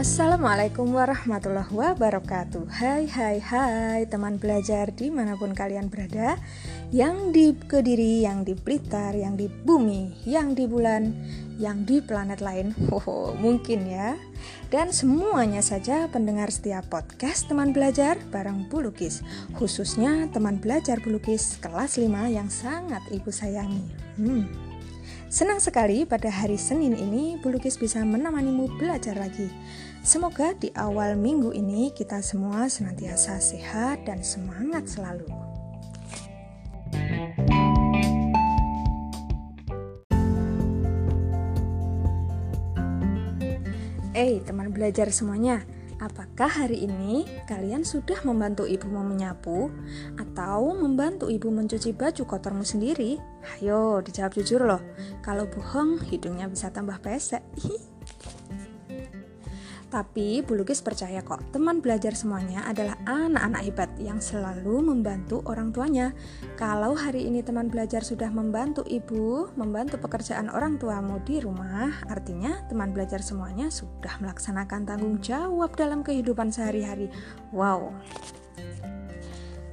Assalamualaikum warahmatullahi wabarakatuh. Hai hai hai teman belajar di mana pun kalian berada. Yang di Kediri, yang di Blitar, yang di bumi, yang di bulan, yang di planet lain. Oh mungkin ya. Dan semuanya saja pendengar setiap podcast teman belajar bareng Bulukis. Khususnya teman belajar Bulukis kelas 5 yang sangat ibu sayangi. Hmm Senang sekali pada hari Senin ini Bulukis bisa menemanimu belajar lagi. Semoga di awal minggu ini kita semua senantiasa sehat dan semangat selalu. Eh, teman belajar semuanya, Apakah hari ini kalian sudah membantu ibumu menyapu atau membantu ibu mencuci baju kotormu sendiri? Ayo, dijawab jujur loh. Kalau bohong, hidungnya bisa tambah pesek. Tapi Bu Lukis percaya kok, teman belajar semuanya adalah anak-anak hebat yang selalu membantu orang tuanya. Kalau hari ini teman belajar sudah membantu ibu, membantu pekerjaan orang tuamu di rumah, artinya teman belajar semuanya sudah melaksanakan tanggung jawab dalam kehidupan sehari-hari. Wow.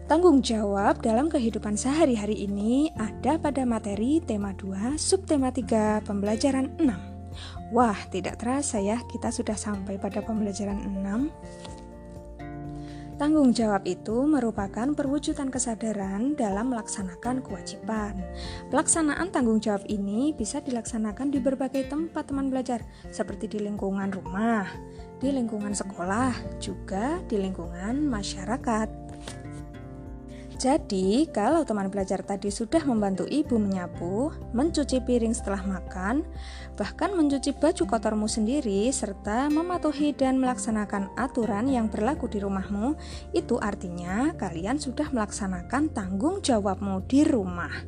Tanggung jawab dalam kehidupan sehari-hari ini ada pada materi tema 2, subtema 3, pembelajaran 6. Wah, tidak terasa ya, kita sudah sampai pada pembelajaran 6. Tanggung jawab itu merupakan perwujudan kesadaran dalam melaksanakan kewajiban. Pelaksanaan tanggung jawab ini bisa dilaksanakan di berbagai tempat teman belajar, seperti di lingkungan rumah, di lingkungan sekolah, juga di lingkungan masyarakat. Jadi, kalau teman belajar tadi sudah membantu ibu menyapu, mencuci piring setelah makan, bahkan mencuci baju kotormu sendiri, serta mematuhi dan melaksanakan aturan yang berlaku di rumahmu, itu artinya kalian sudah melaksanakan tanggung jawabmu di rumah.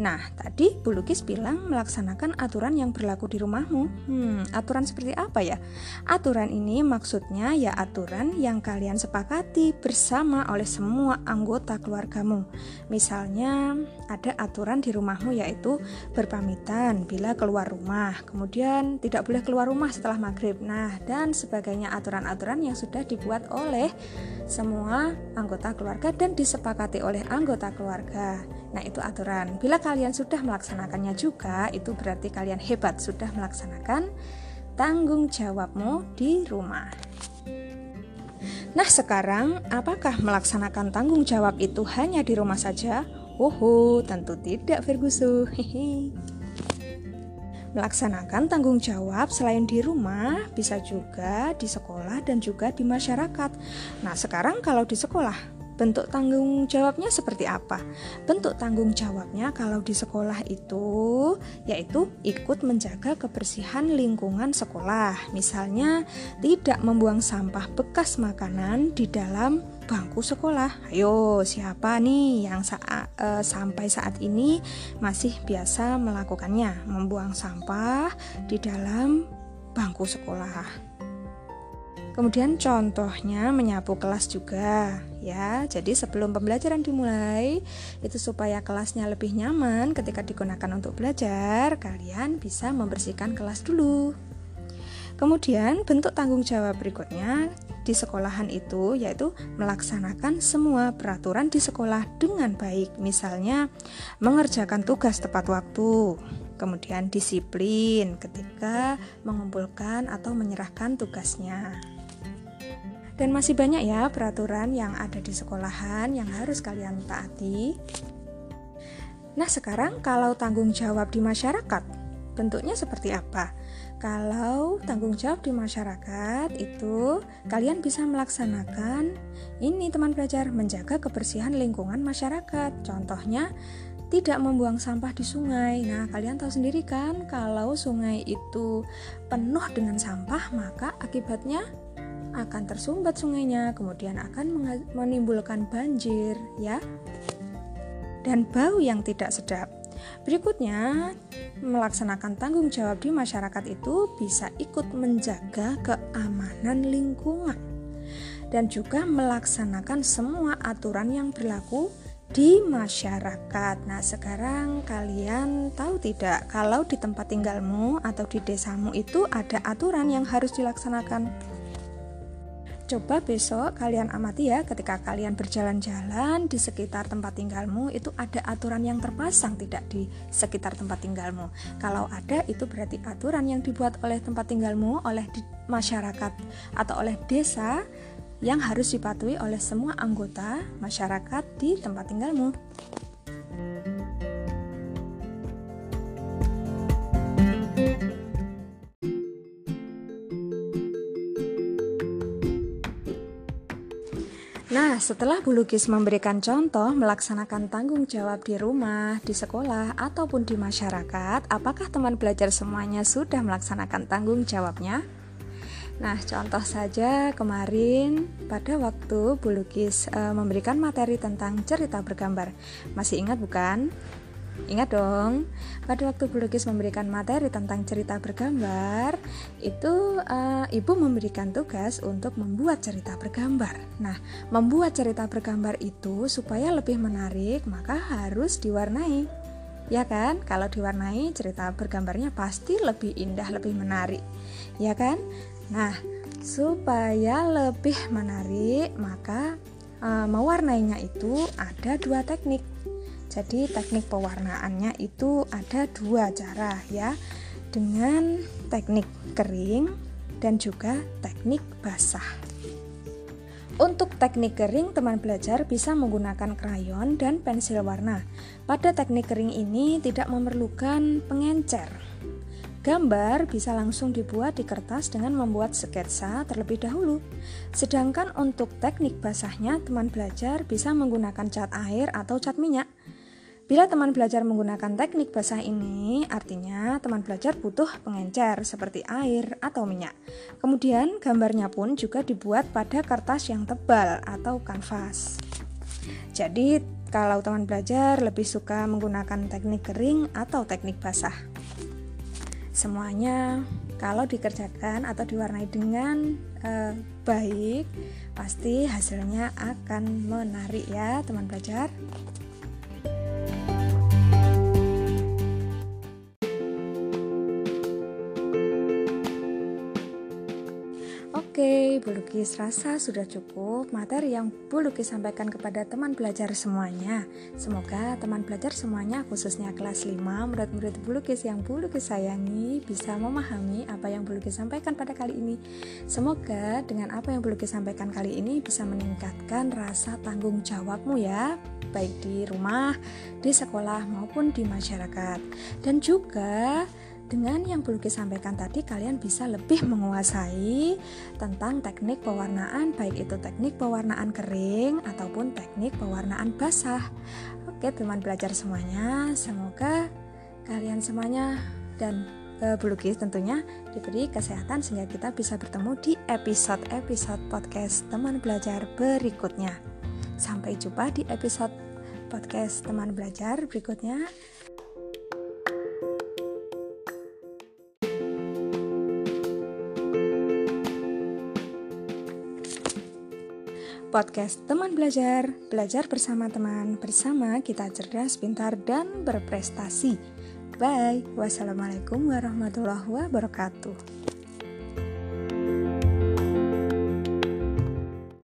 Nah, tadi Bu Lukis bilang melaksanakan aturan yang berlaku di rumahmu. Hmm, aturan seperti apa ya? Aturan ini maksudnya ya aturan yang kalian sepakati bersama oleh semua anggota keluarga keluargamu. Misalnya, ada aturan di rumahmu yaitu berpamitan bila keluar rumah, kemudian tidak boleh keluar rumah setelah maghrib. Nah, dan sebagainya aturan-aturan yang sudah dibuat oleh semua anggota keluarga dan disepakati oleh anggota keluarga. Nah, itu aturan. Bila kalian sudah melaksanakannya juga, itu berarti kalian hebat sudah melaksanakan tanggung jawabmu di rumah. Nah, sekarang apakah melaksanakan tanggung jawab itu hanya di rumah saja? Woho, tentu tidak, Ferguson. Melaksanakan tanggung jawab selain di rumah bisa juga di sekolah dan juga di masyarakat. Nah, sekarang kalau di sekolah, Bentuk tanggung jawabnya seperti apa? Bentuk tanggung jawabnya kalau di sekolah itu yaitu ikut menjaga kebersihan lingkungan sekolah. Misalnya tidak membuang sampah bekas makanan di dalam bangku sekolah. Ayo, siapa nih yang saat, uh, sampai saat ini masih biasa melakukannya? Membuang sampah di dalam bangku sekolah. Kemudian contohnya menyapu kelas juga ya. Jadi sebelum pembelajaran dimulai itu supaya kelasnya lebih nyaman ketika digunakan untuk belajar, kalian bisa membersihkan kelas dulu. Kemudian bentuk tanggung jawab berikutnya di sekolahan itu yaitu melaksanakan semua peraturan di sekolah dengan baik. Misalnya mengerjakan tugas tepat waktu, kemudian disiplin ketika mengumpulkan atau menyerahkan tugasnya. Dan masih banyak ya peraturan yang ada di sekolahan yang harus kalian taati. Nah, sekarang kalau tanggung jawab di masyarakat, bentuknya seperti apa? Kalau tanggung jawab di masyarakat itu kalian bisa melaksanakan ini teman belajar menjaga kebersihan lingkungan masyarakat. Contohnya tidak membuang sampah di sungai. Nah, kalian tahu sendiri kan kalau sungai itu penuh dengan sampah, maka akibatnya akan tersumbat sungainya, kemudian akan menimbulkan banjir, ya, dan bau yang tidak sedap. Berikutnya, melaksanakan tanggung jawab di masyarakat itu bisa ikut menjaga keamanan lingkungan dan juga melaksanakan semua aturan yang berlaku di masyarakat. Nah, sekarang kalian tahu tidak kalau di tempat tinggalmu atau di desamu itu ada aturan yang harus dilaksanakan? Coba besok kalian amati ya ketika kalian berjalan-jalan di sekitar tempat tinggalmu itu ada aturan yang terpasang tidak di sekitar tempat tinggalmu. Kalau ada itu berarti aturan yang dibuat oleh tempat tinggalmu oleh masyarakat atau oleh desa yang harus dipatuhi oleh semua anggota masyarakat di tempat tinggalmu. Nah, setelah Bu Lukis memberikan contoh melaksanakan tanggung jawab di rumah, di sekolah, ataupun di masyarakat, apakah teman belajar semuanya sudah melaksanakan tanggung jawabnya? Nah, contoh saja kemarin pada waktu Bu Lukis e, memberikan materi tentang cerita bergambar. Masih ingat bukan? Ingat dong, pada waktu Bu Lukis memberikan materi tentang cerita bergambar, itu uh, ibu memberikan tugas untuk membuat cerita bergambar. Nah, membuat cerita bergambar itu supaya lebih menarik, maka harus diwarnai. Ya kan? Kalau diwarnai, cerita bergambarnya pasti lebih indah, lebih menarik. Ya kan? Nah, supaya lebih menarik, maka uh, mewarnainya itu ada dua teknik. Jadi teknik pewarnaannya itu ada dua cara ya Dengan teknik kering dan juga teknik basah untuk teknik kering, teman belajar bisa menggunakan krayon dan pensil warna. Pada teknik kering ini tidak memerlukan pengencer. Gambar bisa langsung dibuat di kertas dengan membuat sketsa terlebih dahulu. Sedangkan untuk teknik basahnya, teman belajar bisa menggunakan cat air atau cat minyak. Bila teman belajar menggunakan teknik basah ini, artinya teman belajar butuh pengencer seperti air atau minyak. Kemudian gambarnya pun juga dibuat pada kertas yang tebal atau kanvas. Jadi, kalau teman belajar lebih suka menggunakan teknik kering atau teknik basah. Semuanya kalau dikerjakan atau diwarnai dengan eh, baik, pasti hasilnya akan menarik ya, teman belajar. Oke, Bu Lukis rasa sudah cukup materi yang Bu Lukis sampaikan kepada teman belajar semuanya. Semoga teman belajar semuanya, khususnya kelas 5, murid-murid Bu Lukis yang Bu Lukis sayangi, bisa memahami apa yang Bu Lukis sampaikan pada kali ini. Semoga dengan apa yang Bu Lukis sampaikan kali ini bisa meningkatkan rasa tanggung jawabmu ya, baik di rumah, di sekolah, maupun di masyarakat. Dan juga dengan yang perlu sampaikan tadi, kalian bisa lebih menguasai tentang teknik pewarnaan, baik itu teknik pewarnaan kering ataupun teknik pewarnaan basah. Oke, teman belajar semuanya, semoga kalian semuanya dan uh, Bulukis tentunya diberi kesehatan sehingga kita bisa bertemu di episode-episode podcast teman belajar berikutnya. Sampai jumpa di episode podcast teman belajar berikutnya. Podcast Teman Belajar, belajar bersama teman, bersama kita cerdas, pintar, dan berprestasi. Bye. Wassalamualaikum warahmatullahi wabarakatuh.